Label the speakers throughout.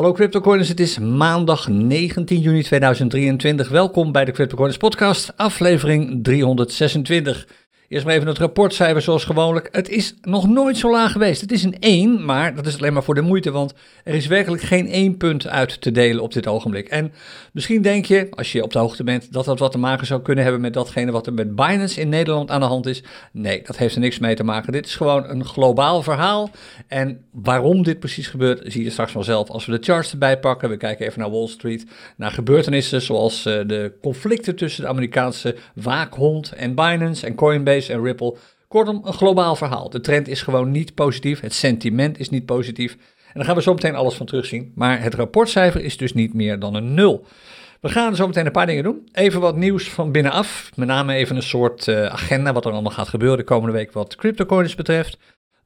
Speaker 1: Hallo CryptoCoiners, het is maandag 19 juni 2023. Welkom bij de CryptoCoiners podcast, aflevering 326. Eerst maar even het rapportcijfer zoals gewoonlijk. Het is nog nooit zo laag geweest. Het is een 1, maar dat is alleen maar voor de moeite, want er is werkelijk geen één punt uit te delen op dit ogenblik. En misschien denk je, als je op de hoogte bent, dat dat wat te maken zou kunnen hebben met datgene wat er met Binance in Nederland aan de hand is. Nee, dat heeft er niks mee te maken. Dit is gewoon een globaal verhaal. En waarom dit precies gebeurt, zie je straks vanzelf als we de charts erbij pakken. We kijken even naar Wall Street, naar gebeurtenissen zoals uh, de conflicten tussen de Amerikaanse waakhond en Binance en Coinbase en Ripple. Kortom, een globaal verhaal. De trend is gewoon niet positief. Het sentiment is niet positief. En daar gaan we zo meteen alles van terugzien. Maar het rapportcijfer is dus niet meer dan een nul. We gaan zo meteen een paar dingen doen. Even wat nieuws van binnenaf. Met name even een soort uh, agenda wat er allemaal gaat gebeuren de komende week wat cryptocoins betreft.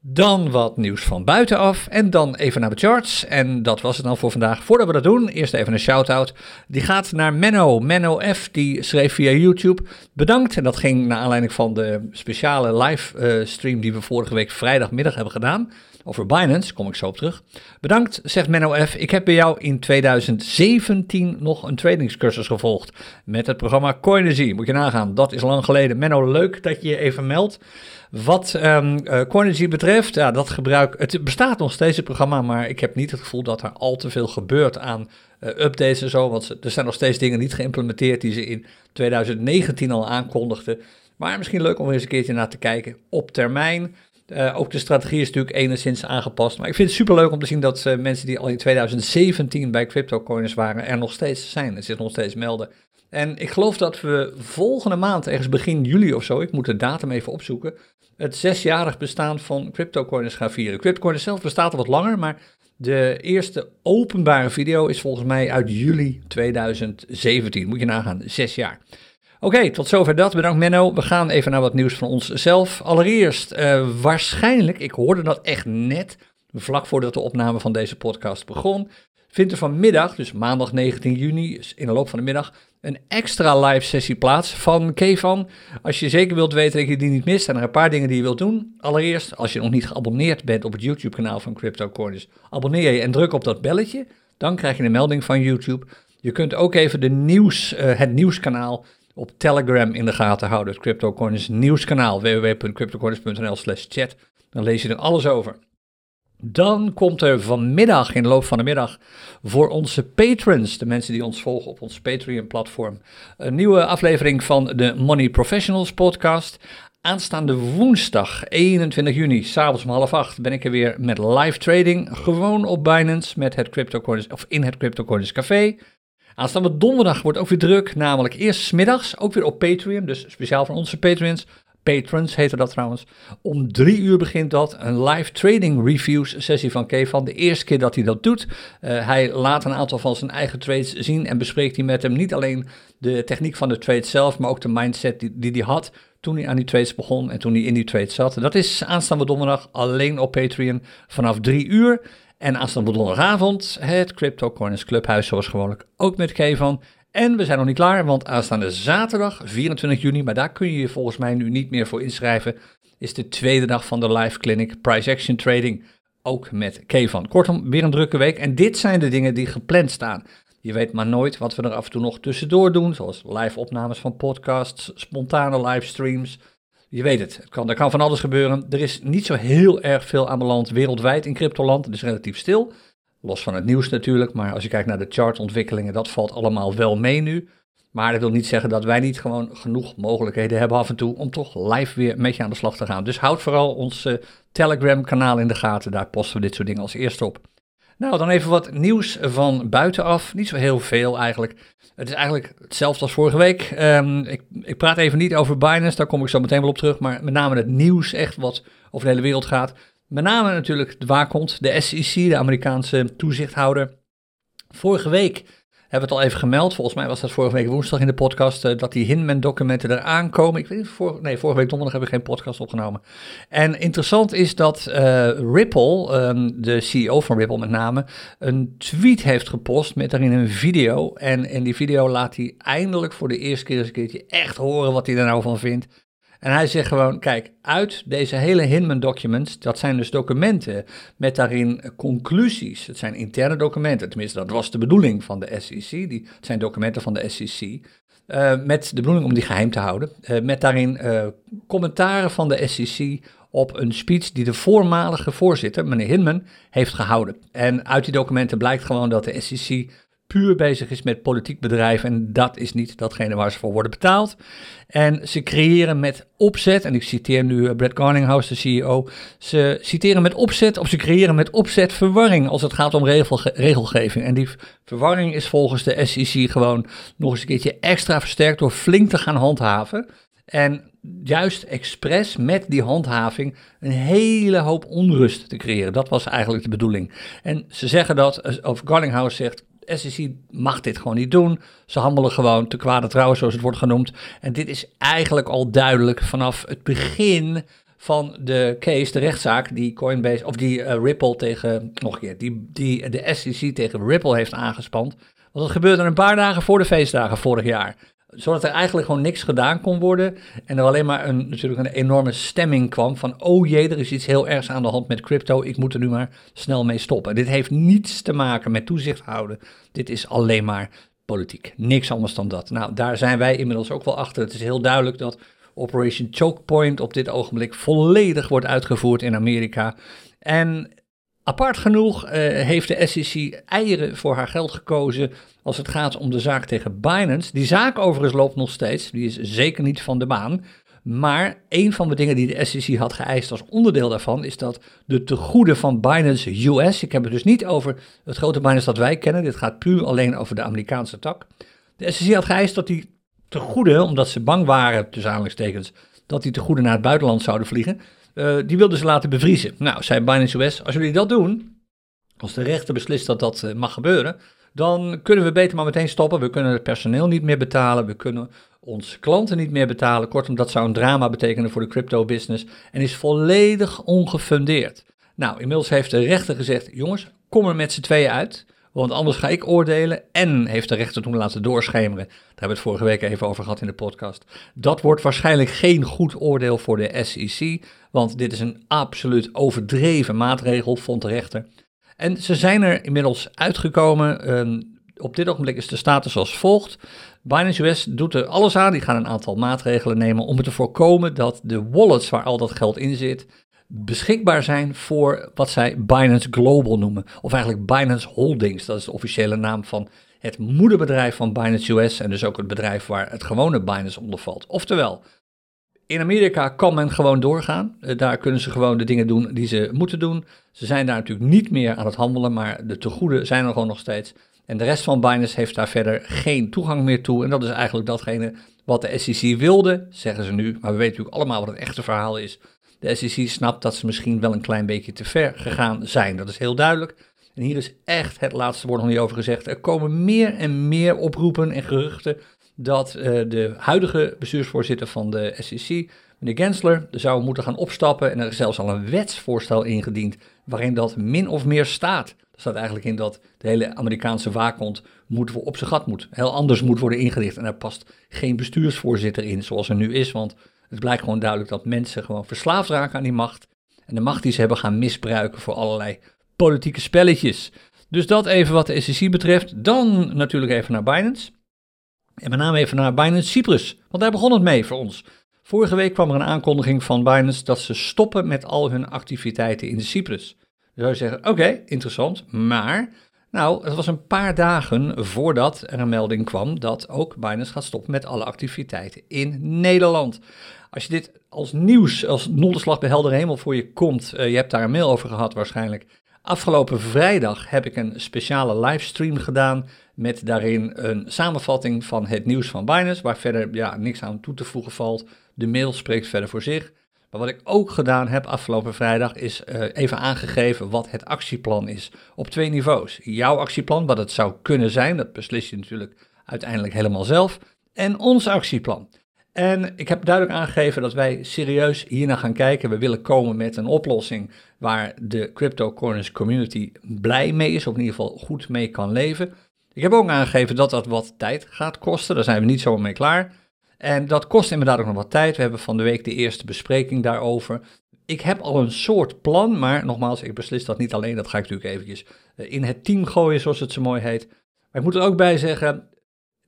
Speaker 1: Dan wat nieuws van buitenaf en dan even naar de charts. En dat was het dan voor vandaag. Voordat we dat doen, eerst even een shout-out. Die gaat naar Menno. Menno F, die schreef via YouTube. Bedankt. En dat ging naar aanleiding van de speciale livestream uh, die we vorige week vrijdagmiddag hebben gedaan. Over Binance, kom ik zo op terug. Bedankt, zegt Menno F. Ik heb bij jou in 2017 nog een trainingscursus gevolgd. Met het programma Coinergy. Moet je nagaan, dat is lang geleden. Menno, leuk dat je je even meldt. Wat um, uh, Coinergy betreft, ja, dat gebruik, het bestaat nog steeds het programma, maar ik heb niet het gevoel dat er al te veel gebeurt aan uh, updates en zo, want er zijn nog steeds dingen niet geïmplementeerd die ze in 2019 al aankondigden. Maar misschien leuk om eens een keertje naar te kijken op termijn. Uh, ook de strategie is natuurlijk enigszins aangepast. Maar ik vind het superleuk om te zien dat uh, mensen die al in 2017 bij CryptoCoiners waren, er nog steeds zijn en zich nog steeds melden. En ik geloof dat we volgende maand, ergens begin juli of zo, ik moet de datum even opzoeken, het zesjarig bestaan van CryptoCoiners gaan vieren. CryptoCoiners zelf bestaat al wat langer, maar de eerste openbare video is volgens mij uit juli 2017. Moet je nagaan, zes jaar. Oké, tot zover dat. Bedankt Menno. We gaan even naar wat nieuws van onszelf. Allereerst, uh, waarschijnlijk, ik hoorde dat echt net, vlak voordat de opname van deze podcast begon, vindt er vanmiddag, dus maandag 19 juni, in de loop van de middag, een extra live sessie plaats van Kevan. Als je zeker wilt weten dat je die niet mist, zijn er een paar dingen die je wilt doen. Allereerst, als je nog niet geabonneerd bent op het YouTube-kanaal van CryptoCoiners, abonneer je en druk op dat belletje. Dan krijg je een melding van YouTube. Je kunt ook even de nieuws, uh, het nieuwskanaal op Telegram in de gaten houden. Het CryptoCoiners nieuwskanaal, www.cryptocoiners.nl slash chat. Dan lees je er alles over. Dan komt er vanmiddag, in de loop van de middag, voor onze patrons, de mensen die ons volgen op ons Patreon-platform, een nieuwe aflevering van de Money Professionals podcast. Aanstaande woensdag 21 juni, s'avonds om half acht, ben ik er weer met live trading. Gewoon op Binance met het CryptoCoins, of in het CryptoCoins Café. Aanstaande donderdag wordt ook weer druk, namelijk eerst smiddags, ook weer op Patreon, dus speciaal voor onze patrons. Patrons heette dat trouwens. Om drie uur begint dat, een live trading reviews sessie van Kevan. De eerste keer dat hij dat doet. Uh, hij laat een aantal van zijn eigen trades zien en bespreekt hij met hem niet alleen de techniek van de trade zelf, maar ook de mindset die, die hij had toen hij aan die trades begon en toen hij in die trade zat. Dat is aanstaande donderdag alleen op Patreon vanaf drie uur. En aanstaande donderdagavond het Crypto Corners Clubhuis zoals gewoonlijk ook met Kevan. En we zijn nog niet klaar, want aanstaande zaterdag, 24 juni, maar daar kun je je volgens mij nu niet meer voor inschrijven, is de tweede dag van de live clinic Price Action Trading. Ook met Kevan. Kortom, weer een drukke week. En dit zijn de dingen die gepland staan. Je weet maar nooit wat we er af en toe nog tussendoor doen, zoals live opnames van podcasts, spontane livestreams. Je weet het, het kan, er kan van alles gebeuren. Er is niet zo heel erg veel aan de wereldwijd in cryptoland. Het is relatief stil. Los van het nieuws natuurlijk, maar als je kijkt naar de chartontwikkelingen, dat valt allemaal wel mee nu. Maar dat wil niet zeggen dat wij niet gewoon genoeg mogelijkheden hebben af en toe om toch live weer met je aan de slag te gaan. Dus houd vooral ons uh, Telegram-kanaal in de gaten, daar posten we dit soort dingen als eerste op. Nou, dan even wat nieuws van buitenaf. Niet zo heel veel eigenlijk. Het is eigenlijk hetzelfde als vorige week. Um, ik, ik, praat even niet over Binance, daar kom ik zo meteen wel op terug. Maar met name het nieuws echt wat over de hele wereld gaat. Met name natuurlijk de waakhond, de SEC, de Amerikaanse toezichthouder. Vorige week hebben het al even gemeld. Volgens mij was dat vorige week woensdag in de podcast. Uh, dat die Hinman-documenten eraan komen. Ik weet niet, voor, nee, vorige week donderdag hebben we geen podcast opgenomen. En interessant is dat uh, Ripple, um, de CEO van Ripple met name, een tweet heeft gepost met daarin een video. En in die video laat hij eindelijk voor de eerste keer eens een keertje echt horen wat hij er nou van vindt. En hij zegt gewoon, kijk, uit deze hele Hinman documents, dat zijn dus documenten met daarin conclusies. Het zijn interne documenten, tenminste dat was de bedoeling van de SEC. Die, het zijn documenten van de SEC. Uh, met de bedoeling om die geheim te houden. Uh, met daarin uh, commentaren van de SEC op een speech die de voormalige voorzitter, meneer Hinman, heeft gehouden. En uit die documenten blijkt gewoon dat de SEC puur bezig is met politiek bedrijven. En dat is niet datgene waar ze voor worden betaald. En ze creëren met opzet, en ik citeer nu eh, Brett Garninghouse, de CEO. Ze citeren met opzet, of ze creëren met opzet verwarring als het gaat om regelgeving. En die verwarring is volgens de SEC gewoon nog eens een keertje extra versterkt door flink te gaan handhaven. En juist expres met die handhaving een hele hoop onrust te creëren. Dat was eigenlijk de bedoeling. En ze zeggen dat, eh, of Garninghouse zegt, SEC mag dit gewoon niet doen. Ze handelen gewoon te kwade trouwens, zoals het wordt genoemd. En dit is eigenlijk al duidelijk vanaf het begin van de case, de rechtszaak die Coinbase, of die uh, Ripple tegen, nog een keer, die, die de SEC tegen Ripple heeft aangespand. Want dat gebeurde een paar dagen voor de feestdagen vorig jaar zodat er eigenlijk gewoon niks gedaan kon worden. En er alleen maar een, natuurlijk een enorme stemming kwam van, oh jee, er is iets heel ergs aan de hand met crypto, ik moet er nu maar snel mee stoppen. Dit heeft niets te maken met toezicht houden. Dit is alleen maar politiek. Niks anders dan dat. Nou, daar zijn wij inmiddels ook wel achter. Het is heel duidelijk dat Operation Choke Point op dit ogenblik volledig wordt uitgevoerd in Amerika. En Apart genoeg uh, heeft de SEC eieren voor haar geld gekozen als het gaat om de zaak tegen Binance. Die zaak overigens loopt nog steeds, die is zeker niet van de baan. Maar een van de dingen die de SEC had geëist als onderdeel daarvan is dat de tegoeden van Binance US, ik heb het dus niet over het grote Binance dat wij kennen, dit gaat puur alleen over de Amerikaanse tak. De SEC had geëist dat die tegoeden, omdat ze bang waren, tussen aanhalingstekens, dat die tegoeden naar het buitenland zouden vliegen, uh, die wilden ze laten bevriezen. Nou, zei Binance US, als jullie dat doen, als de rechter beslist dat dat uh, mag gebeuren, dan kunnen we beter maar meteen stoppen. We kunnen het personeel niet meer betalen, we kunnen onze klanten niet meer betalen. Kortom, dat zou een drama betekenen voor de crypto business en is volledig ongefundeerd. Nou, inmiddels heeft de rechter gezegd, jongens, kom er met z'n tweeën uit. Want anders ga ik oordelen. En heeft de rechter toen laten doorschemeren. Daar hebben we het vorige week even over gehad in de podcast. Dat wordt waarschijnlijk geen goed oordeel voor de SEC. Want dit is een absoluut overdreven maatregel, vond de rechter. En ze zijn er inmiddels uitgekomen. Ehm, op dit ogenblik is de status als volgt. Binance US doet er alles aan. Die gaan een aantal maatregelen nemen om te voorkomen dat de wallets waar al dat geld in zit beschikbaar zijn voor wat zij Binance Global noemen. Of eigenlijk Binance Holdings, dat is de officiële naam van het moederbedrijf van Binance US en dus ook het bedrijf waar het gewone Binance onder valt. Oftewel, in Amerika kan men gewoon doorgaan. Eh, daar kunnen ze gewoon de dingen doen die ze moeten doen. Ze zijn daar natuurlijk niet meer aan het handelen, maar de tegoeden zijn er gewoon nog steeds. En de rest van Binance heeft daar verder geen toegang meer toe. En dat is eigenlijk datgene wat de SEC wilde, zeggen ze nu. Maar we weten natuurlijk allemaal wat het echte verhaal is. De SEC snapt dat ze misschien wel een klein beetje te ver gegaan zijn. Dat is heel duidelijk. En hier is echt het laatste woord nog niet over gezegd. Er komen meer en meer oproepen en geruchten dat uh, de huidige bestuursvoorzitter van de SEC, meneer Gensler, zou moeten gaan opstappen. En er is zelfs al een wetsvoorstel ingediend waarin dat min of meer staat. Er staat eigenlijk in dat de hele Amerikaanse waakhond moet op zijn gat moet. Heel anders moet worden ingericht. En daar past geen bestuursvoorzitter in zoals er nu is. Want het blijkt gewoon duidelijk dat mensen gewoon verslaafd raken aan die macht. En de macht die ze hebben gaan misbruiken voor allerlei politieke spelletjes. Dus dat even wat de SEC betreft. Dan natuurlijk even naar Binance. En met name even naar Binance Cyprus, want daar begon het mee voor ons. Vorige week kwam er een aankondiging van Binance dat ze stoppen met al hun activiteiten in Cyprus. Dan zou je zeggen, oké, interessant, maar nou, het was een paar dagen voordat er een melding kwam dat ook Binance gaat stoppen met alle activiteiten in Nederland. Als je dit als nieuws, als donderslag bij helder hemel voor je komt, uh, je hebt daar een mail over gehad waarschijnlijk. Afgelopen vrijdag heb ik een speciale livestream gedaan met daarin een samenvatting van het nieuws van Binance, waar verder ja, niks aan toe te voegen valt. De mail spreekt verder voor zich. Maar wat ik ook gedaan heb afgelopen vrijdag is uh, even aangegeven wat het actieplan is. Op twee niveaus. Jouw actieplan, wat het zou kunnen zijn, dat beslis je natuurlijk uiteindelijk helemaal zelf. En ons actieplan. En ik heb duidelijk aangegeven dat wij serieus hiernaar gaan kijken. We willen komen met een oplossing waar de Crypto Corners community blij mee is, of in ieder geval goed mee kan leven. Ik heb ook aangegeven dat dat wat tijd gaat kosten, daar zijn we niet zo mee klaar. En dat kost inderdaad ook nog wat tijd. We hebben van de week de eerste bespreking daarover. Ik heb al een soort plan, maar nogmaals, ik beslis dat niet alleen. Dat ga ik natuurlijk eventjes eh, in het team gooien, zoals het zo mooi heet. Maar ik moet er ook bij zeggen,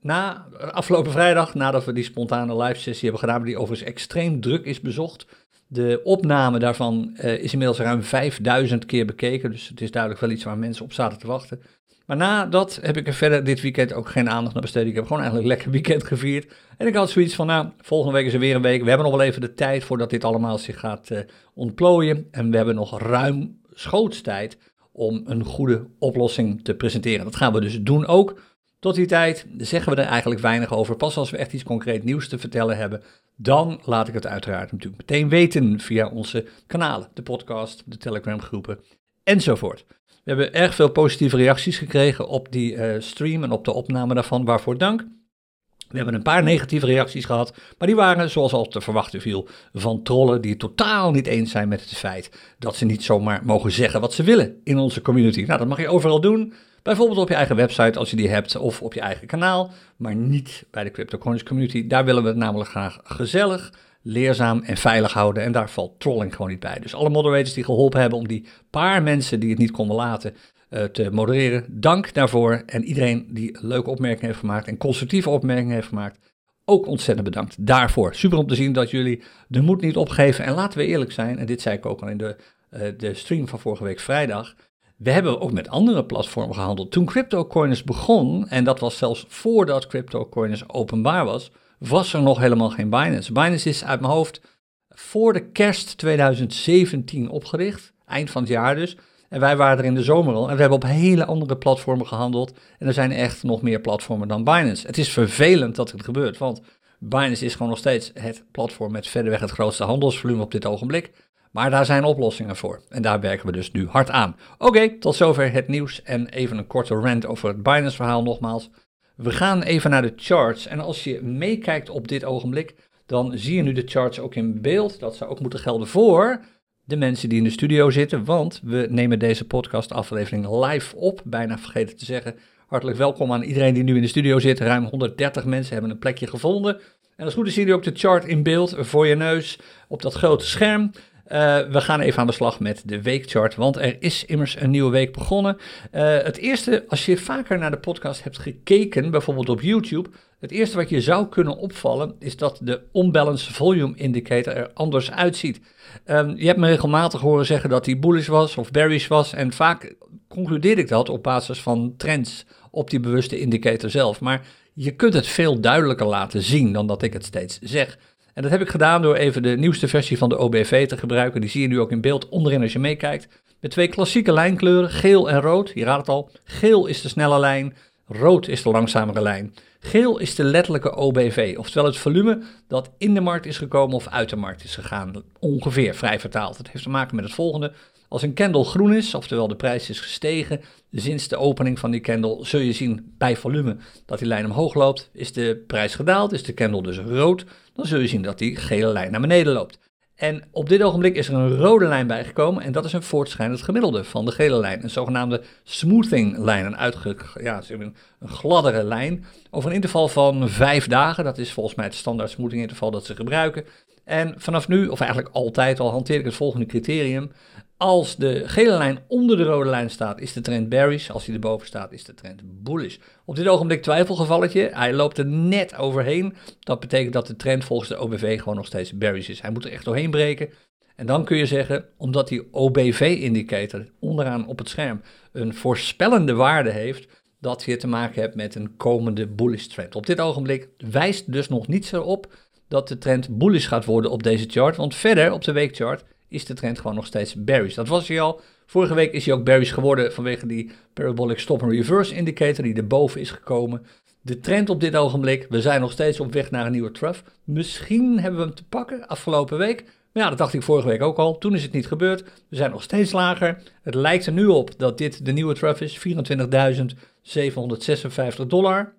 Speaker 1: na afgelopen vrijdag, nadat we die spontane live sessie hebben gedaan, die overigens extreem druk is bezocht. De opname daarvan uh, is inmiddels ruim 5000 keer bekeken, dus het is duidelijk wel iets waar mensen op zaten te wachten. Maar na dat heb ik er verder dit weekend ook geen aandacht naar besteed. Ik heb gewoon eigenlijk lekker weekend gevierd. En ik had zoiets van, nou, volgende week is er weer een week. We hebben nog wel even de tijd voordat dit allemaal zich gaat uh, ontplooien. En we hebben nog ruim schootstijd om een goede oplossing te presenteren. Dat gaan we dus doen ook. Tot die tijd zeggen we er eigenlijk weinig over. Pas als we echt iets concreet nieuws te vertellen hebben, dan laat ik het uiteraard natuurlijk meteen weten via onze kanalen, de podcast, de Telegram groepen enzovoort. We hebben erg veel positieve reacties gekregen op die uh, stream en op de opname daarvan, waarvoor dank. We hebben een paar negatieve reacties gehad, maar die waren, zoals al te verwachten viel, van trollen die totaal niet eens zijn met het feit dat ze niet zomaar mogen zeggen wat ze willen in onze community. Nou, dat mag je overal doen. Bijvoorbeeld op je eigen website als je die hebt, of op je eigen kanaal, maar niet bij de CryptoCoins community. Daar willen we het namelijk graag gezellig, leerzaam en veilig houden. En daar valt trolling gewoon niet bij. Dus alle moderators die geholpen hebben om die paar mensen die het niet konden laten uh, te modereren, dank daarvoor. En iedereen die leuke opmerkingen heeft gemaakt en constructieve opmerkingen heeft gemaakt, ook ontzettend bedankt daarvoor. Super om te zien dat jullie de moed niet opgeven. En laten we eerlijk zijn, en dit zei ik ook al in de, uh, de stream van vorige week vrijdag. We hebben ook met andere platformen gehandeld. Toen CryptoCoiners begon, en dat was zelfs voordat CryptoCoiners openbaar was, was er nog helemaal geen Binance. Binance is uit mijn hoofd voor de kerst 2017 opgericht, eind van het jaar dus. En wij waren er in de zomer al. En we hebben op hele andere platformen gehandeld. En er zijn echt nog meer platformen dan Binance. Het is vervelend dat het gebeurt, want Binance is gewoon nog steeds het platform met verderweg het grootste handelsvolume op dit ogenblik. Maar daar zijn oplossingen voor. En daar werken we dus nu hard aan. Oké, tot zover het nieuws. En even een korte rant over het Binance-verhaal nogmaals. We gaan even naar de charts. En als je meekijkt op dit ogenblik, dan zie je nu de charts ook in beeld. Dat zou ook moeten gelden voor de mensen die in de studio zitten. Want we nemen deze podcast-aflevering live op. Bijna vergeten te zeggen. Hartelijk welkom aan iedereen die nu in de studio zit. Ruim 130 mensen hebben een plekje gevonden. En als goed is, zie je ook de chart in beeld voor je neus op dat grote scherm. Uh, we gaan even aan de slag met de weekchart, want er is immers een nieuwe week begonnen. Uh, het eerste, als je vaker naar de podcast hebt gekeken, bijvoorbeeld op YouTube, het eerste wat je zou kunnen opvallen is dat de unbalanced volume indicator er anders uitziet. Um, je hebt me regelmatig horen zeggen dat die bullish was of bearish was en vaak concludeer ik dat op basis van trends op die bewuste indicator zelf. Maar je kunt het veel duidelijker laten zien dan dat ik het steeds zeg. En dat heb ik gedaan door even de nieuwste versie van de OBV te gebruiken. Die zie je nu ook in beeld onderin als je meekijkt. Met twee klassieke lijnkleuren, geel en rood. Je raadt het al, geel is de snelle lijn, rood is de langzamere lijn. Geel is de letterlijke OBV, oftewel het volume dat in de markt is gekomen of uit de markt is gegaan. Ongeveer, vrij vertaald. Het heeft te maken met het volgende. Als een candle groen is, oftewel de prijs is gestegen sinds de opening van die candle, zul je zien bij volume dat die lijn omhoog loopt. Is de prijs gedaald, is de candle dus rood, dan zul je zien dat die gele lijn naar beneden loopt. En op dit ogenblik is er een rode lijn bijgekomen en dat is een voortschrijdend gemiddelde van de gele lijn. Een zogenaamde smoothing lijn, een, uitge, ja, een gladdere lijn over een interval van vijf dagen. Dat is volgens mij het standaard smoothing interval dat ze gebruiken. En vanaf nu, of eigenlijk altijd al, hanteer ik het volgende criterium. Als de gele lijn onder de rode lijn staat, is de trend bearish. Als hij erboven staat, is de trend bullish. Op dit ogenblik twijfelgevalletje. Hij loopt er net overheen. Dat betekent dat de trend volgens de OBV gewoon nog steeds bearish is. Hij moet er echt doorheen breken. En dan kun je zeggen, omdat die OBV-indicator onderaan op het scherm een voorspellende waarde heeft, dat je te maken hebt met een komende bullish trend. Op dit ogenblik wijst dus nog niets erop dat de trend bullish gaat worden op deze chart. Want verder op de weekchart is de trend gewoon nog steeds bearish. Dat was hij al. Vorige week is hij ook bearish geworden vanwege die parabolic stop and reverse indicator die erboven is gekomen. De trend op dit ogenblik, we zijn nog steeds op weg naar een nieuwe trough. Misschien hebben we hem te pakken afgelopen week. Maar ja, dat dacht ik vorige week ook al. Toen is het niet gebeurd. We zijn nog steeds lager. Het lijkt er nu op dat dit de nieuwe trough is, 24.756 dollar.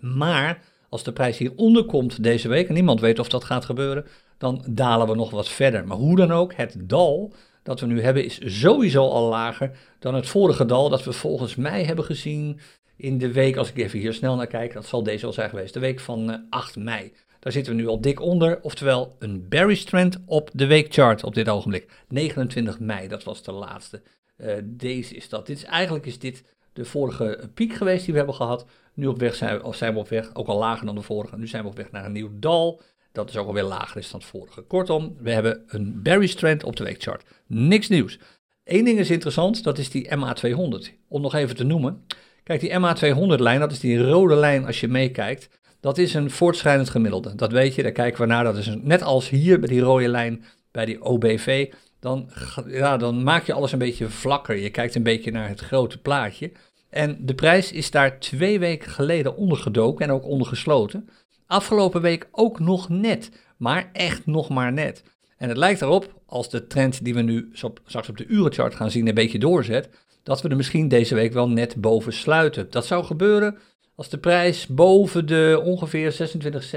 Speaker 1: Maar als de prijs hieronder komt deze week, en niemand weet of dat gaat gebeuren, dan dalen we nog wat verder. Maar hoe dan ook, het dal dat we nu hebben is sowieso al lager dan het vorige dal dat we volgens mij hebben gezien in de week, als ik even hier snel naar kijk, dat zal deze al zijn geweest, de week van 8 eh, mei. Daar zitten we nu al dik onder, oftewel een bearish trend op de weekchart op dit ogenblik. 29 mei, dat was de laatste. Uh, deze is dat. Dit is, eigenlijk is dit de vorige piek geweest die we hebben gehad. Nu op weg zijn, of zijn we op weg, ook al lager dan de vorige. Nu zijn we op weg naar een nieuw dal. Dat is ook alweer lager is dan het vorige. Kortom, we hebben een bearish trend op de weekchart. Niks nieuws. Eén ding is interessant, dat is die MA200. Om nog even te noemen. Kijk, die MA200-lijn, dat is die rode lijn als je meekijkt. Dat is een voortschrijdend gemiddelde. Dat weet je, daar kijken we naar. Dat is net als hier bij die rode lijn bij die OBV. Dan, ja, dan maak je alles een beetje vlakker. Je kijkt een beetje naar het grote plaatje. En de prijs is daar twee weken geleden ondergedoken en ook ondergesloten. Afgelopen week ook nog net, maar echt nog maar net. En het lijkt erop, als de trend die we nu straks op de urenchart gaan zien een beetje doorzet, dat we er misschien deze week wel net boven sluiten. Dat zou gebeuren als de prijs boven de ongeveer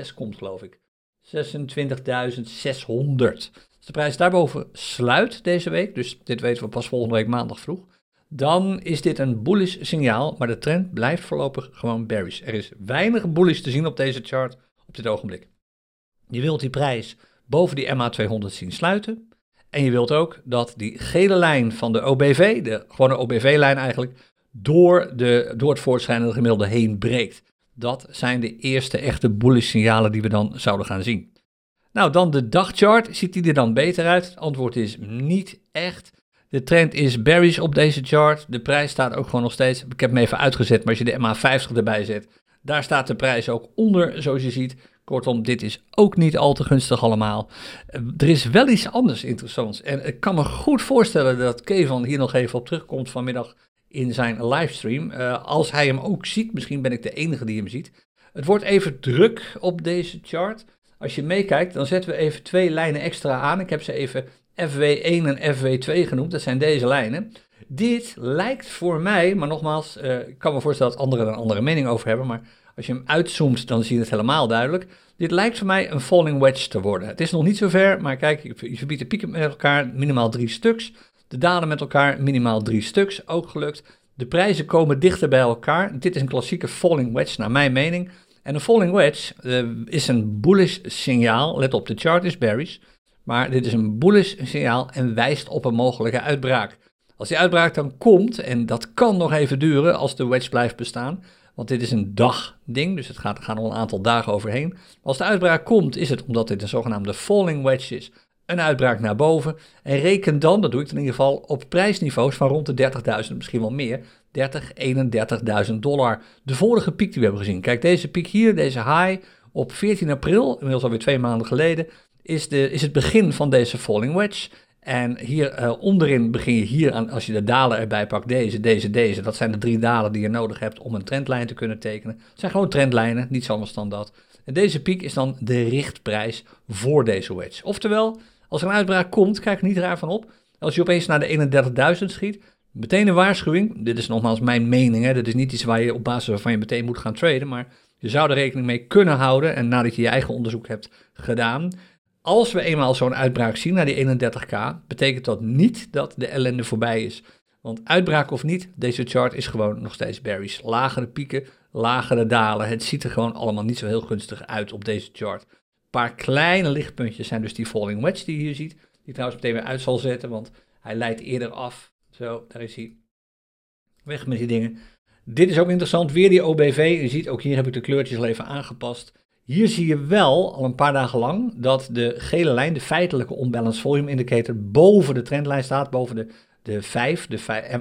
Speaker 1: 26,6 komt, geloof ik. 26.600. Als de prijs daarboven sluit deze week, dus dit weten we pas volgende week maandag vroeg, dan is dit een bullish signaal, maar de trend blijft voorlopig gewoon bearish. Er is weinig bullish te zien op deze chart op dit ogenblik. Je wilt die prijs boven die MA200 zien sluiten. En je wilt ook dat die gele lijn van de OBV, de gewone OBV-lijn eigenlijk, door, de, door het voortschrijdende gemiddelde heen breekt. Dat zijn de eerste echte bullish signalen die we dan zouden gaan zien. Nou, dan de dagchart. Ziet die er dan beter uit? Het antwoord is niet echt. De trend is bearish op deze chart. De prijs staat ook gewoon nog steeds. Ik heb hem even uitgezet, maar als je de MA50 erbij zet, daar staat de prijs ook onder, zoals je ziet. Kortom, dit is ook niet al te gunstig allemaal. Eh, er is wel iets anders interessants. En ik kan me goed voorstellen dat Kevin hier nog even op terugkomt vanmiddag in zijn livestream. Uh, als hij hem ook ziet, misschien ben ik de enige die hem ziet. Het wordt even druk op deze chart. Als je meekijkt, dan zetten we even twee lijnen extra aan. Ik heb ze even FW1 en FW2 genoemd. Dat zijn deze lijnen. Dit lijkt voor mij, maar nogmaals, uh, ik kan me voorstellen dat anderen er een andere mening over hebben, maar als je hem uitzoomt, dan zie je het helemaal duidelijk. Dit lijkt voor mij een falling wedge te worden. Het is nog niet zo ver, maar kijk, je verbiedt de pieken met elkaar minimaal drie stuks. De dalen met elkaar minimaal drie stuks, ook gelukt. De prijzen komen dichter bij elkaar. Dit is een klassieke falling wedge, naar mijn mening. En een falling wedge uh, is een bullish signaal. Let op, de chart is bearish. Maar dit is een bullish signaal en wijst op een mogelijke uitbraak. Als die uitbraak dan komt, en dat kan nog even duren als de wedge blijft bestaan, want dit is een dagding, dus het gaat, gaan al een aantal dagen overheen. Als de uitbraak komt, is het omdat dit een zogenaamde falling wedge is, een uitbraak naar boven. En reken dan, dat doe ik in ieder geval, op prijsniveaus van rond de 30.000, misschien wel meer. 30, 31.000 dollar. De vorige piek die we hebben gezien. Kijk, deze piek hier, deze high op 14 april, inmiddels alweer twee maanden geleden, is, de, is het begin van deze falling wedge. En hier uh, onderin begin je hier aan, als je de dalen erbij pakt, deze, deze, deze. Dat zijn de drie dalen die je nodig hebt om een trendlijn te kunnen tekenen. Het zijn gewoon trendlijnen, niet anders dan dat. En deze piek is dan de richtprijs voor deze wedge. Oftewel, als er een uitbraak komt, kijk niet raar van op. Als je opeens naar de 31.000 schiet, meteen een waarschuwing. Dit is nogmaals mijn mening, hè. dit is niet iets waar je op basis van je meteen moet gaan traden. Maar je zou er rekening mee kunnen houden. En nadat je je eigen onderzoek hebt gedaan, als we eenmaal zo'n uitbraak zien naar die 31k, betekent dat niet dat de ellende voorbij is. Want uitbraak of niet, deze chart is gewoon nog steeds bearish. Lagere pieken, lagere dalen. Het ziet er gewoon allemaal niet zo heel gunstig uit op deze chart. Een paar kleine lichtpuntjes zijn dus die falling wedge die je hier ziet. Die trouwens meteen weer uit zal zetten, want hij leidt eerder af. Zo, daar is hij. Weg met die dingen. Dit is ook interessant, weer die OBV. Je ziet, ook hier heb ik de kleurtjes al even aangepast. Hier zie je wel al een paar dagen lang dat de gele lijn, de feitelijke unbalanced volume indicator, boven de trendlijn staat, boven de, de 5, de 5,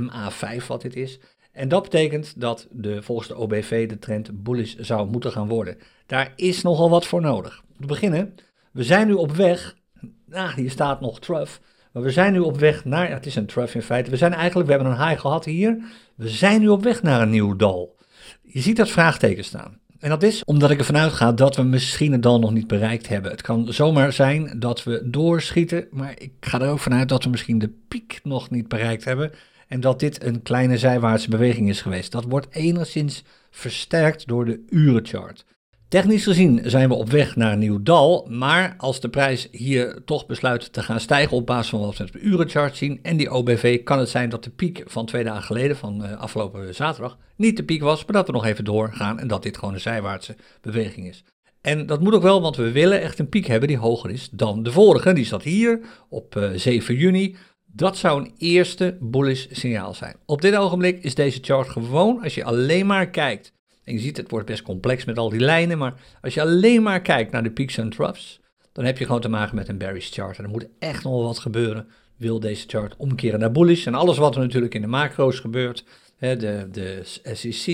Speaker 1: MA5 eh, wat dit is. En dat betekent dat de, volgens de OBV de trend bullish zou moeten gaan worden. Daar is nogal wat voor nodig. Om te beginnen, we zijn nu op weg, nou hier staat nog trough, maar we zijn nu op weg naar, het is een trough in feite, we zijn eigenlijk, we hebben een high gehad hier, we zijn nu op weg naar een nieuw dal. Je ziet dat vraagteken staan. En dat is omdat ik ervan uitga dat we misschien het dal nog niet bereikt hebben. Het kan zomaar zijn dat we doorschieten, maar ik ga er ook vanuit dat we misschien de piek nog niet bereikt hebben. En dat dit een kleine zijwaartse beweging is geweest. Dat wordt enigszins versterkt door de urenchart. Technisch gezien zijn we op weg naar een nieuw dal, maar als de prijs hier toch besluit te gaan stijgen op basis van wat we op de urenchart zien en die OBV, kan het zijn dat de piek van twee dagen geleden, van uh, afgelopen zaterdag, niet de piek was, maar dat we nog even doorgaan en dat dit gewoon een zijwaartse beweging is. En dat moet ook wel, want we willen echt een piek hebben die hoger is dan de vorige. Die staat hier op uh, 7 juni. Dat zou een eerste bullish signaal zijn. Op dit ogenblik is deze chart gewoon, als je alleen maar kijkt, en je ziet het wordt best complex met al die lijnen, maar als je alleen maar kijkt naar de peaks en troughs, dan heb je gewoon te maken met een bearish chart. En er moet echt nog wat gebeuren, wil deze chart omkeren naar bullish. En alles wat er natuurlijk in de macro's gebeurt, hè, de, de SEC,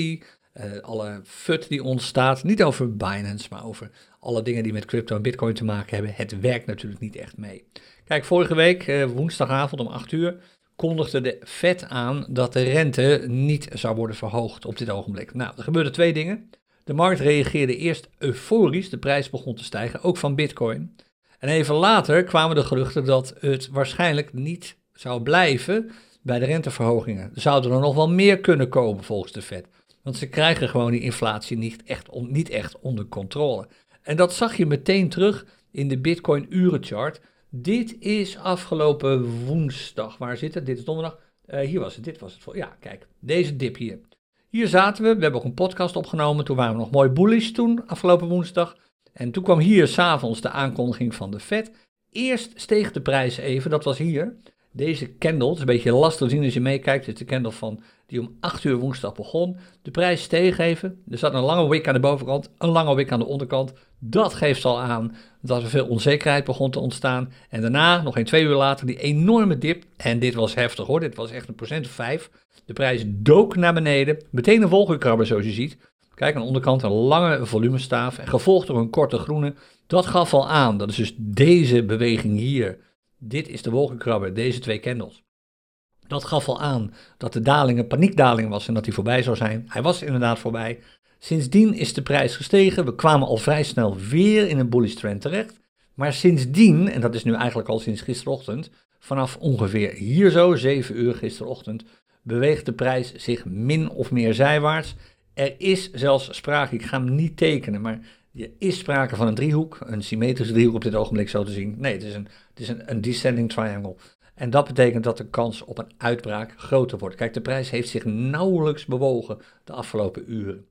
Speaker 1: uh, alle FUD die ontstaat, niet over Binance, maar over alle dingen die met crypto en bitcoin te maken hebben, het werkt natuurlijk niet echt mee. Kijk, vorige week, uh, woensdagavond om 8 uur, kondigde de Fed aan dat de rente niet zou worden verhoogd op dit ogenblik. Nou, er gebeurden twee dingen. De markt reageerde eerst euforisch, de prijs begon te stijgen, ook van bitcoin. En even later kwamen de geruchten dat het waarschijnlijk niet zou blijven bij de renteverhogingen. Er zouden er nog wel meer kunnen komen volgens de Fed. Want ze krijgen gewoon die inflatie niet echt, niet echt onder controle. En dat zag je meteen terug in de Bitcoin urenchart. Dit is afgelopen woensdag. Waar zit het? Dit is donderdag. Uh, hier was het. Dit was het. Ja, kijk. Deze dip hier. Hier zaten we. We hebben ook een podcast opgenomen. Toen waren we nog mooi bullish toen, afgelopen woensdag. En toen kwam hier s'avonds de aankondiging van de Fed. Eerst steeg de prijs even. Dat was hier. Deze candle, het is een beetje lastig te zien als je meekijkt. Dit is de candle van die om 8 uur woensdag begon. De prijs steeg even. Er zat een lange wick aan de bovenkant, een lange wick aan de onderkant. Dat geeft al aan dat er veel onzekerheid begon te ontstaan. En daarna, nog een twee uur later, die enorme dip. En dit was heftig hoor, dit was echt een procent of vijf. De prijs dook naar beneden. Meteen een wolkenkrabber zoals je ziet. Kijk, aan de onderkant een lange volumestaaf en gevolgd door een korte groene. Dat gaf al aan, dat is dus deze beweging hier. Dit is de wolkenkrabber, deze twee candles. Dat gaf al aan dat de daling een paniekdaling was en dat hij voorbij zou zijn. Hij was inderdaad voorbij. Sindsdien is de prijs gestegen. We kwamen al vrij snel weer in een bullish trend terecht. Maar sindsdien, en dat is nu eigenlijk al sinds gisterochtend, vanaf ongeveer hier zo, 7 uur gisterochtend, beweegt de prijs zich min of meer zijwaarts. Er is zelfs sprake, ik ga hem niet tekenen, maar er is sprake van een driehoek, een symmetrische driehoek op dit ogenblik zo te zien. Nee, het is een, het is een, een descending triangle. En dat betekent dat de kans op een uitbraak groter wordt. Kijk, de prijs heeft zich nauwelijks bewogen de afgelopen uren.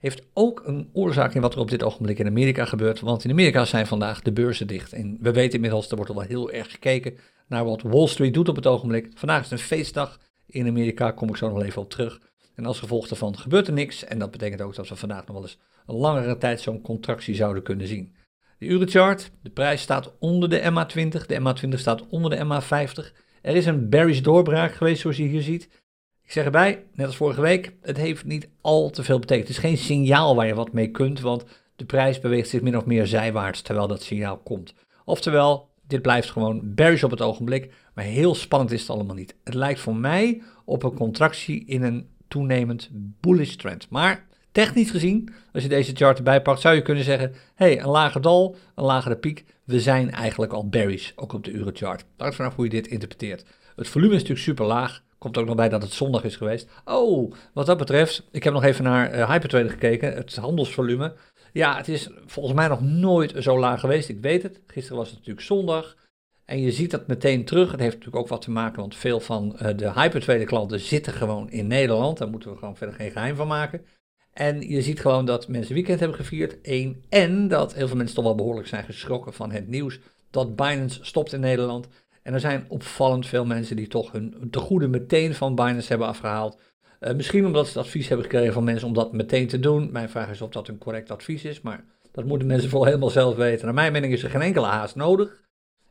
Speaker 1: Heeft ook een oorzaak in wat er op dit ogenblik in Amerika gebeurt. Want in Amerika zijn vandaag de beurzen dicht. En we weten inmiddels, er wordt al wel heel erg gekeken naar wat Wall Street doet op het ogenblik. Vandaag is een feestdag in Amerika, kom ik zo nog even op terug. En als gevolg daarvan gebeurt er niks. En dat betekent ook dat we vandaag nog wel eens een langere tijd zo'n contractie zouden kunnen zien. De urenchart, de prijs staat onder de MA20, de MA20 staat onder de MA50. Er is een bearish doorbraak geweest zoals je hier ziet. Ik zeg erbij, net als vorige week, het heeft niet al te veel betekend. Het is geen signaal waar je wat mee kunt, want de prijs beweegt zich min of meer zijwaarts terwijl dat signaal komt. Oftewel, dit blijft gewoon bearish op het ogenblik, maar heel spannend is het allemaal niet. Het lijkt voor mij op een contractie in een toenemend bullish trend. Maar Technisch gezien, als je deze chart erbij pakt, zou je kunnen zeggen: hey, een lager dal, een lagere piek. We zijn eigenlijk al bearish, ook op de urenchart. Hangt vanaf hoe je dit interpreteert. Het volume is natuurlijk super laag. Komt ook nog bij dat het zondag is geweest. Oh, wat dat betreft, ik heb nog even naar uh, gekeken, het handelsvolume. Ja, het is volgens mij nog nooit zo laag geweest. Ik weet het. Gisteren was het natuurlijk zondag. En je ziet dat meteen terug. Het heeft natuurlijk ook wat te maken, want veel van uh, de Hypertrader klanten zitten gewoon in Nederland. Daar moeten we gewoon verder geen geheim van maken. En je ziet gewoon dat mensen weekend hebben gevierd. Eén. En dat heel veel mensen toch wel behoorlijk zijn geschrokken van het nieuws dat Binance stopt in Nederland. En er zijn opvallend veel mensen die toch hun goede meteen van Binance hebben afgehaald. Uh, misschien omdat ze het advies hebben gekregen van mensen om dat meteen te doen. Mijn vraag is of dat een correct advies is, maar dat moeten mensen vooral helemaal zelf weten. Naar mijn mening is er geen enkele haast nodig.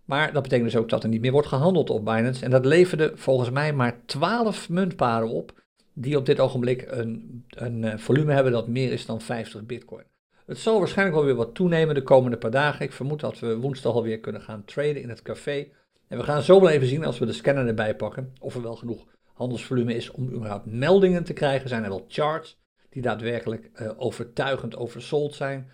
Speaker 1: Maar dat betekent dus ook dat er niet meer wordt gehandeld op Binance. En dat leverde volgens mij maar 12 muntparen op die op dit ogenblik een, een eh, volume hebben dat meer is dan 50 bitcoin. Het zal waarschijnlijk wel weer wat toenemen de komende paar dagen. Ik vermoed dat we woensdag alweer kunnen gaan traden in het café. En we gaan zo wel even zien als we de scanner erbij pakken of er wel genoeg handelsvolume is om überhaupt meldingen te krijgen. Zijn er wel charts die daadwerkelijk uh, overtuigend oversold zijn?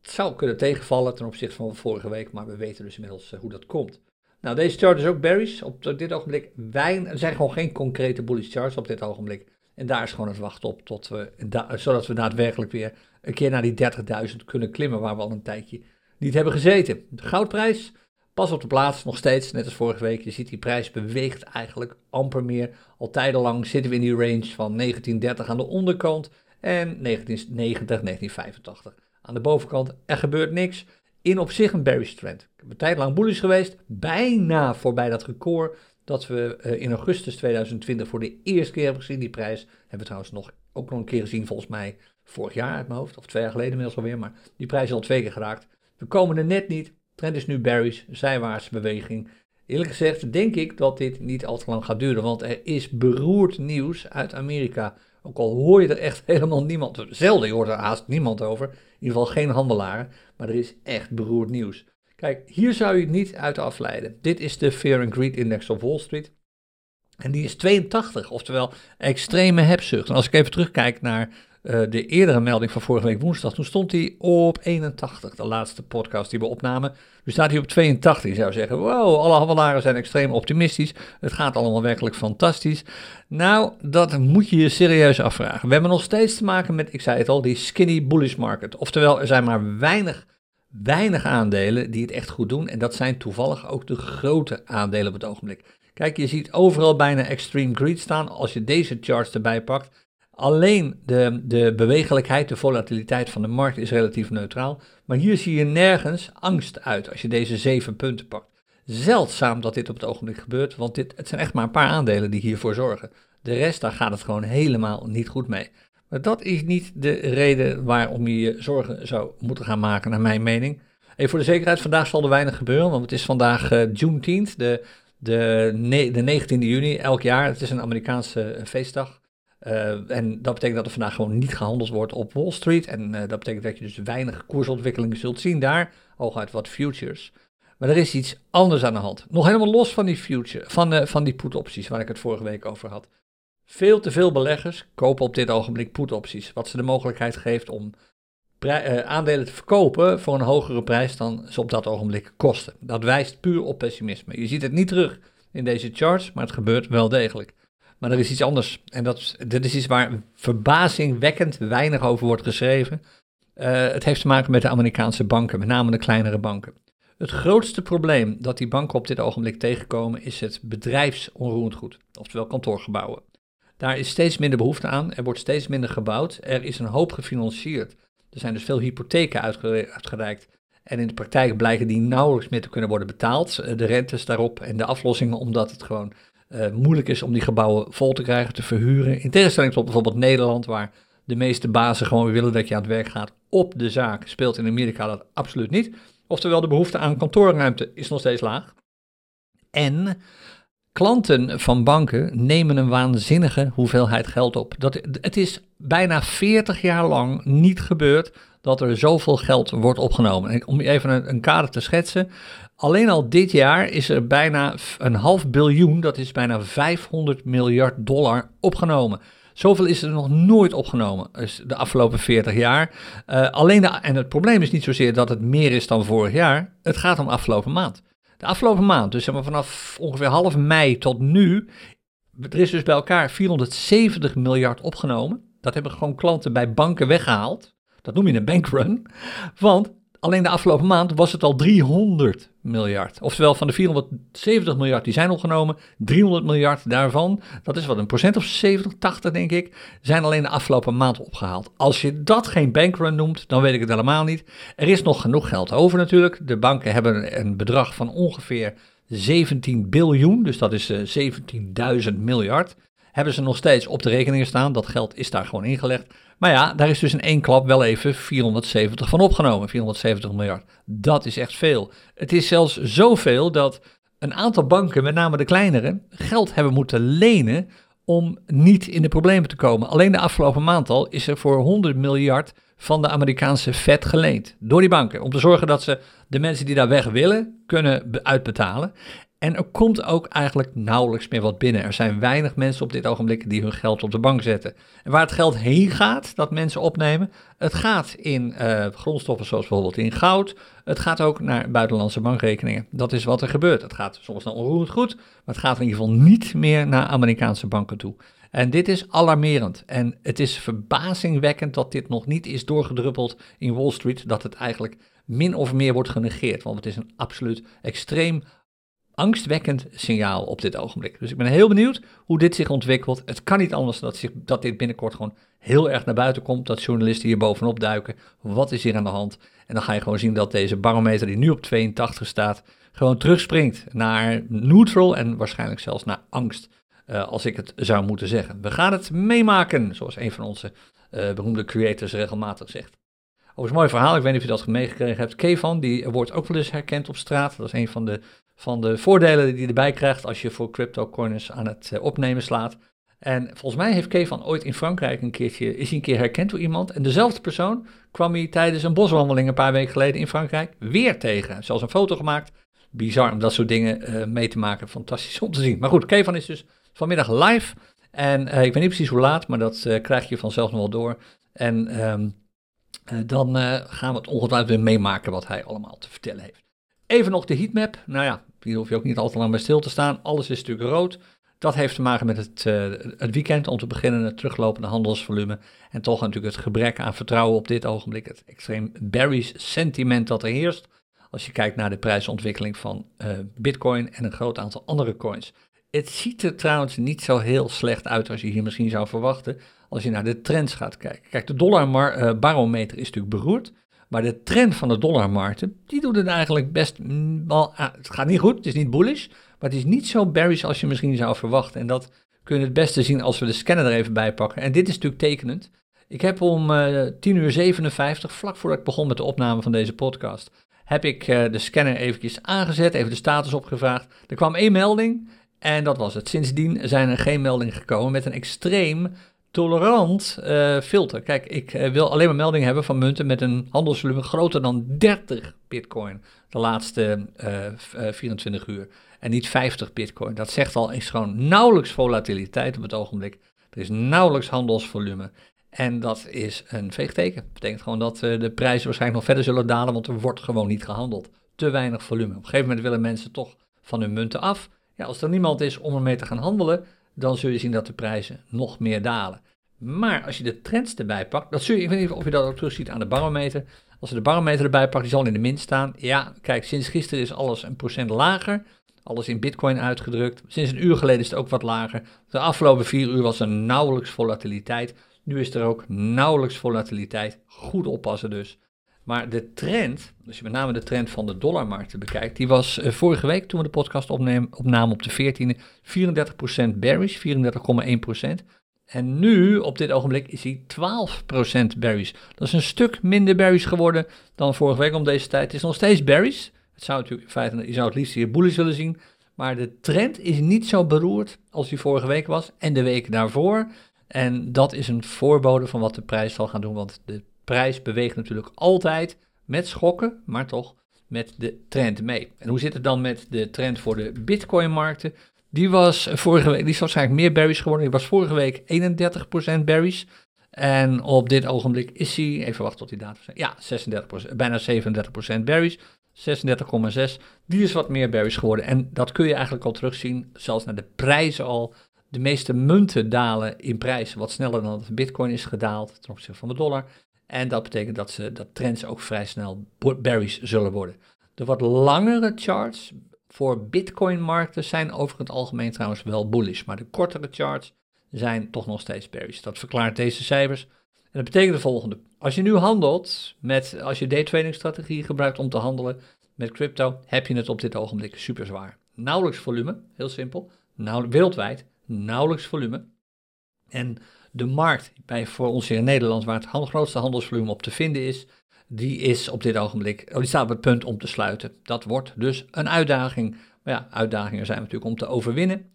Speaker 1: Het zou kunnen tegenvallen ten opzichte van vorige week, maar we weten dus inmiddels uh, hoe dat komt. Nou, deze chart is ook bearish. Op dit ogenblik wijn. Er zijn gewoon geen concrete bullish charts op dit ogenblik. En daar is gewoon het wachten op tot we, zodat we daadwerkelijk weer een keer naar die 30.000 kunnen klimmen, waar we al een tijdje niet hebben gezeten. De goudprijs, pas op de plaats, nog steeds, net als vorige week. Je ziet die prijs beweegt eigenlijk amper meer. Al tijdenlang zitten we in die range van 1930 aan de onderkant en 1990, 1985 Aan de bovenkant, er gebeurt niks. In op zich een bearish trend. Ik heb een tijd lang bullish geweest, bijna voorbij dat record dat we uh, in augustus 2020 voor de eerste keer hebben gezien. Die prijs hebben we trouwens nog, ook nog een keer gezien, volgens mij vorig jaar uit mijn hoofd, of twee jaar geleden inmiddels alweer, maar die prijs is al twee keer geraakt. We komen er net niet. Is nu bearish, zijwaartse beweging. Eerlijk gezegd denk ik dat dit niet al te lang gaat duren, want er is beroerd nieuws uit Amerika. Ook al hoor je er echt helemaal niemand, zelden je hoort er haast niemand over, in ieder geval geen handelaren, maar er is echt beroerd nieuws. Kijk, hier zou je het niet uit afleiden. Dit is de Fear and Greed Index of Wall Street. En die is 82, oftewel extreme hebzucht. En als ik even terugkijk naar uh, de eerdere melding van vorige week woensdag, toen stond hij op 81, de laatste podcast die we opnamen. Nu staat hij op 82. Je zou zeggen, wow, alle handelaren zijn extreem optimistisch. Het gaat allemaal werkelijk fantastisch. Nou, dat moet je je serieus afvragen. We hebben nog steeds te maken met, ik zei het al, die skinny bullish market. Oftewel, er zijn maar weinig, weinig aandelen die het echt goed doen. En dat zijn toevallig ook de grote aandelen op het ogenblik. Kijk, je ziet overal bijna extreme greed staan. Als je deze charts erbij pakt, Alleen de, de bewegelijkheid, de volatiliteit van de markt is relatief neutraal. Maar hier zie je nergens angst uit als je deze zeven punten pakt. Zeldzaam dat dit op het ogenblik gebeurt, want dit, het zijn echt maar een paar aandelen die hiervoor zorgen. De rest, daar gaat het gewoon helemaal niet goed mee. Maar dat is niet de reden waarom je je zorgen zou moeten gaan maken, naar mijn mening. Even voor de zekerheid, vandaag zal er weinig gebeuren, want het is vandaag uh, Juneteenth, de, de, de 19e juni elk jaar. Het is een Amerikaanse eh, feestdag. Uh, en dat betekent dat er vandaag gewoon niet gehandeld wordt op Wall Street. En uh, dat betekent dat je dus weinig koersontwikkelingen zult zien daar, hooguit wat futures. Maar er is iets anders aan de hand. Nog helemaal los van die, future, van, uh, van die put-opties waar ik het vorige week over had. Veel te veel beleggers kopen op dit ogenblik put-opties. Wat ze de mogelijkheid geeft om aandelen te verkopen voor een hogere prijs dan ze op dat ogenblik kosten. Dat wijst puur op pessimisme. Je ziet het niet terug in deze charts, maar het gebeurt wel degelijk. Maar er is iets anders. En dat, dit is iets waar verbazingwekkend weinig over wordt geschreven. Uh, het heeft te maken met de Amerikaanse banken, met name de kleinere banken. Het grootste probleem dat die banken op dit ogenblik tegenkomen is het bedrijfsonroerend goed, oftewel kantoorgebouwen. Daar is steeds minder behoefte aan, er wordt steeds minder gebouwd, er is een hoop gefinancierd. Er zijn dus veel hypotheken uitgereikt en in de praktijk blijken die nauwelijks meer te kunnen worden betaald. Eh, de rentes daarop en de aflossingen, omdat het gewoon uh, moeilijk is om die gebouwen vol te krijgen, te verhuren. In tegenstelling tot bijvoorbeeld Nederland, waar de meeste bazen gewoon willen dat je aan het werk gaat op de zaak, speelt in Amerika dat absoluut niet. Oftewel, de behoefte aan kantoorruimte is nog steeds laag. En klanten van banken nemen een waanzinnige hoeveelheid geld op. Dat, het is bijna 40 jaar lang niet gebeurd dat er zoveel geld wordt opgenomen. En om even een, een kader te schetsen. Alleen al dit jaar is er bijna een half biljoen, dat is bijna 500 miljard dollar opgenomen. Zoveel is er nog nooit opgenomen dus de afgelopen 40 jaar. Uh, alleen en het probleem is niet zozeer dat het meer is dan vorig jaar. Het gaat om afgelopen maand. De afgelopen maand, dus zeg maar vanaf ongeveer half mei tot nu, er is dus bij elkaar 470 miljard opgenomen. Dat hebben gewoon klanten bij banken weggehaald. Dat noem je een bankrun. Want alleen de afgelopen maand was het al 300 miljard. Oftewel van de 470 miljard die zijn opgenomen, 300 miljard daarvan, dat is wat een procent of 70, 80 denk ik, zijn alleen de afgelopen maand opgehaald. Als je dat geen bankrun noemt, dan weet ik het helemaal niet. Er is nog genoeg geld over natuurlijk. De banken hebben een bedrag van ongeveer 17 biljoen, dus dat is 17.000 miljard hebben ze nog steeds op de rekeningen staan. Dat geld is daar gewoon ingelegd. Maar ja, daar is dus in één klap wel even 470 van opgenomen. 470 miljard. Dat is echt veel. Het is zelfs zoveel dat een aantal banken, met name de kleinere, geld hebben moeten lenen om niet in de problemen te komen. Alleen de afgelopen maand al is er voor 100 miljard van de Amerikaanse Fed geleend door die banken. Om te zorgen dat ze de mensen die daar weg willen kunnen uitbetalen. En er komt ook eigenlijk nauwelijks meer wat binnen. Er zijn weinig mensen op dit ogenblik die hun geld op de bank zetten. En waar het geld heen gaat, dat mensen opnemen, het gaat in uh, grondstoffen zoals bijvoorbeeld in goud. Het gaat ook naar buitenlandse bankrekeningen. Dat is wat er gebeurt. Het gaat soms naar onroerend goed, maar het gaat in ieder geval niet meer naar Amerikaanse banken toe. En dit is alarmerend. En het is verbazingwekkend dat dit nog niet is doorgedruppeld in Wall Street. Dat het eigenlijk min of meer wordt genegeerd. Want het is een absoluut extreem angstwekkend signaal op dit ogenblik. Dus ik ben heel benieuwd hoe dit zich ontwikkelt. Het kan niet anders dat, zich, dat dit binnenkort gewoon heel erg naar buiten komt. Dat journalisten hier bovenop duiken. Wat is hier aan de hand? En dan ga je gewoon zien dat deze barometer die nu op 82 staat, gewoon terugspringt naar neutral en waarschijnlijk zelfs naar angst. Uh, als ik het zou moeten zeggen. We gaan het meemaken, zoals een van onze uh, beroemde creators regelmatig zegt. Overigens, mooi verhaal, ik weet niet of je dat meegekregen hebt. Kevan, die wordt ook wel eens herkend op straat. Dat is een van de, van de voordelen die je erbij krijgt als je voor cryptocurrencies aan het uh, opnemen slaat. En volgens mij heeft Kevan ooit in Frankrijk een keertje, is een keer herkend door iemand. En dezelfde persoon kwam hij tijdens een boswandeling een paar weken geleden in Frankrijk weer tegen. Zelfs een foto gemaakt. Bizar om dat soort dingen uh, mee te maken. Fantastisch om te zien. Maar goed, Kevan is dus vanmiddag live. En uh, ik weet niet precies hoe laat, maar dat krijg je vanzelf nog wel door. En uh, dan gaan we het ongetwijfeld weer meemaken wat hij allemaal te vertellen heeft. Even nog de heatmap. Nou ja, hier hoef je ook niet al te lang bij stil te staan. Alles is natuurlijk rood. Dat heeft te maken met het, het weekend, om te beginnen het teruglopende handelsvolume. En toch natuurlijk het gebrek aan vertrouwen op dit ogenblik. Het extreem bearish sentiment dat er heerst. Als je kijkt naar de prijsontwikkeling van Bitcoin en een groot aantal andere coins. Het ziet er trouwens niet zo heel slecht uit als je hier misschien zou verwachten als je naar de trends gaat kijken. Kijk, de dollarbarometer uh, is natuurlijk beroerd, maar de trend van de dollarmarkten, die doet het eigenlijk best wel, het gaat niet goed, het is niet bullish, maar het is niet zo bearish als je misschien zou verwachten. En dat kun je het beste zien als we de scanner er even bij pakken. En dit is natuurlijk tekenend. Ik heb om uh, 10 uur 57, vlak voordat ik begon met de opname van deze podcast, heb ik uh, de scanner eventjes aangezet, even de status opgevraagd. Er kwam één melding en dat was het. Sindsdien zijn er geen meldingen gekomen met een extreem tolerant uh, filter. Kijk, ik uh, wil alleen maar meldingen hebben van munten met een handelsvolume groter dan 30 bitcoin de laatste uh, 24 uur. En niet 50 bitcoin. Dat zegt al, is gewoon nauwelijks volatiliteit op het ogenblik. Er is nauwelijks handelsvolume. En dat is een veegteken. Dat betekent gewoon dat de prijzen waarschijnlijk nog verder zullen dalen, want er wordt gewoon niet gehandeld. Te weinig volume. Op een gegeven moment willen mensen toch van hun munten af. Ja, als er niemand is om ermee te gaan handelen, dan zul je zien dat de prijzen nog meer dalen. Maar als je de trends erbij pakt, dat zul je, ik weet niet of je dat ook terug ziet aan de barometer. Als je de barometer erbij pakt, die zal in de min staan. Ja, kijk, sinds gisteren is alles een procent lager. Alles in bitcoin uitgedrukt. Sinds een uur geleden is het ook wat lager. De afgelopen vier uur was er nauwelijks volatiliteit. Nu is er ook nauwelijks volatiliteit. Goed oppassen dus. Maar de trend, als je met name de trend van de dollarmarkten bekijkt, die was uh, vorige week toen we de podcast opnemen, opnamen op de 14e 34% bearish, 34,1%. En nu, op dit ogenblik, is hij 12% bearish. Dat is een stuk minder bearish geworden dan vorige week om deze tijd. Het is nog steeds bearish. Het zou natuurlijk in je zou het liefst hier bullish willen zien. Maar de trend is niet zo beroerd als die vorige week was en de week daarvoor. En dat is een voorbode van wat de prijs zal gaan doen, want de prijs beweegt natuurlijk altijd met schokken, maar toch met de trend mee. En hoe zit het dan met de trend voor de Bitcoin-markten? Die was vorige week, die is waarschijnlijk meer bearish geworden. Die was vorige week 31% bearish. En op dit ogenblik is hij, even wachten tot die datum Ja, 36%, bijna 37% bearish. 36,6. Die is wat meer bearish geworden. En dat kun je eigenlijk al terugzien, zelfs naar de prijzen al. De meeste munten dalen in prijs wat sneller dan de bitcoin is gedaald ten opzichte van de dollar. En dat betekent dat, ze, dat trends ook vrij snel bearish zullen worden. De wat langere charts voor Bitcoin-markten zijn over het algemeen trouwens wel bullish, maar de kortere charts zijn toch nog steeds bearish. Dat verklaart deze cijfers. En dat betekent de volgende. Als je nu handelt met, als je daytrading strategie gebruikt om te handelen met crypto, heb je het op dit ogenblik super zwaar. Nauwelijks volume, heel simpel. Nou, wereldwijd, nauwelijks volume. En de markt bij, voor ons hier in Nederland, waar het grootste handelsvolume op te vinden is, die is op dit ogenblik, oh, die staat op het punt om te sluiten. Dat wordt dus een uitdaging. Maar ja, uitdagingen zijn natuurlijk om te overwinnen.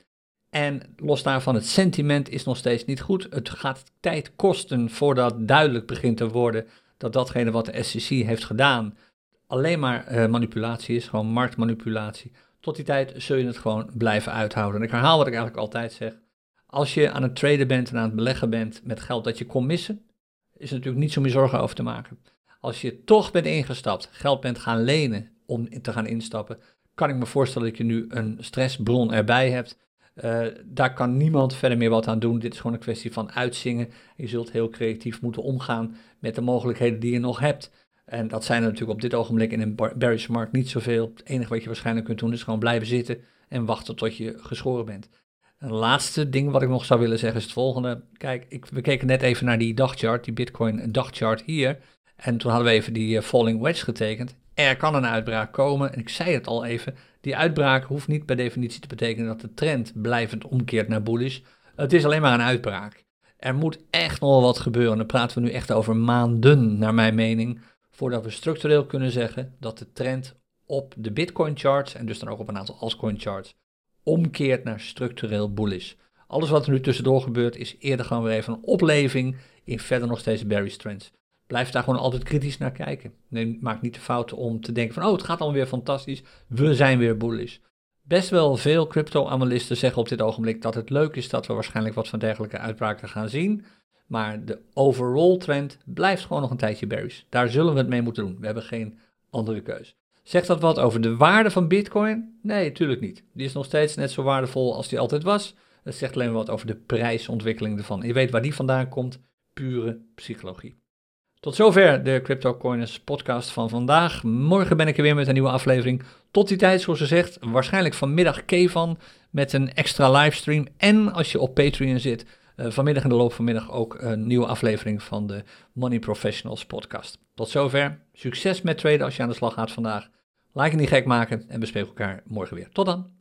Speaker 1: En los daarvan, het sentiment is nog steeds niet goed. Het gaat tijd kosten voordat duidelijk begint te worden dat datgene wat de SEC heeft gedaan alleen maar uh, manipulatie is, gewoon marktmanipulatie. Tot die tijd zul je het gewoon blijven uithouden. En ik herhaal wat ik eigenlijk altijd zeg. Als je aan het traden bent en aan het beleggen bent met geld dat je kon missen, is er natuurlijk niet zo meer zorgen over te maken. Als je toch bent ingestapt, geld bent gaan lenen om te gaan instappen, kan ik me voorstellen dat je nu een stressbron erbij hebt. Uh, daar kan niemand verder meer wat aan doen. Dit is gewoon een kwestie van uitzingen. Je zult heel creatief moeten omgaan met de mogelijkheden die je nog hebt. En dat zijn er natuurlijk op dit ogenblik in een bearish markt niet zoveel. Het enige wat je waarschijnlijk kunt doen is gewoon blijven zitten en wachten tot je geschoren bent. Een laatste ding wat ik nog zou willen zeggen is het volgende. Kijk, ik, we keken net even naar die dagchart, die Bitcoin dagchart hier. En toen hadden we even die falling wedge getekend. Er kan een uitbraak komen. En ik zei het al even, die uitbraak hoeft niet per definitie te betekenen dat de trend blijvend omkeert naar bullish. Het is alleen maar een uitbraak. Er moet echt nog wat gebeuren. Dan praten we nu echt over maanden, naar mijn mening, voordat we structureel kunnen zeggen dat de trend op de Bitcoin charts en dus dan ook op een aantal altcoin charts omkeert naar structureel bullish. Alles wat er nu tussendoor gebeurt is eerder gewoon weer even een opleving in verder nog steeds bearish trends. Blijf daar gewoon altijd kritisch naar kijken. Nee, maak niet de fout om te denken van, oh, het gaat allemaal weer fantastisch, we zijn weer bullish. Best wel veel crypto-analisten zeggen op dit ogenblik dat het leuk is dat we waarschijnlijk wat van dergelijke uitbraken gaan zien. Maar de overall trend blijft gewoon nog een tijdje bearish. Daar zullen we het mee moeten doen. We hebben geen andere keus. Zegt dat wat over de waarde van Bitcoin? Nee, natuurlijk niet. Die is nog steeds net zo waardevol als die altijd was. Het zegt alleen wat over de prijsontwikkeling ervan. Je weet waar die vandaan komt. Pure psychologie. Tot zover de CryptoCoiners podcast van vandaag. Morgen ben ik er weer met een nieuwe aflevering. Tot die tijd, zoals ze zegt, waarschijnlijk vanmiddag Kevan met een extra livestream. En als je op Patreon zit, uh, vanmiddag in de loop van middag ook een nieuwe aflevering van de Money Professionals podcast. Tot zover. Succes met traden als je aan de slag gaat vandaag. Like en niet gek maken en bespreek elkaar morgen weer. Tot dan.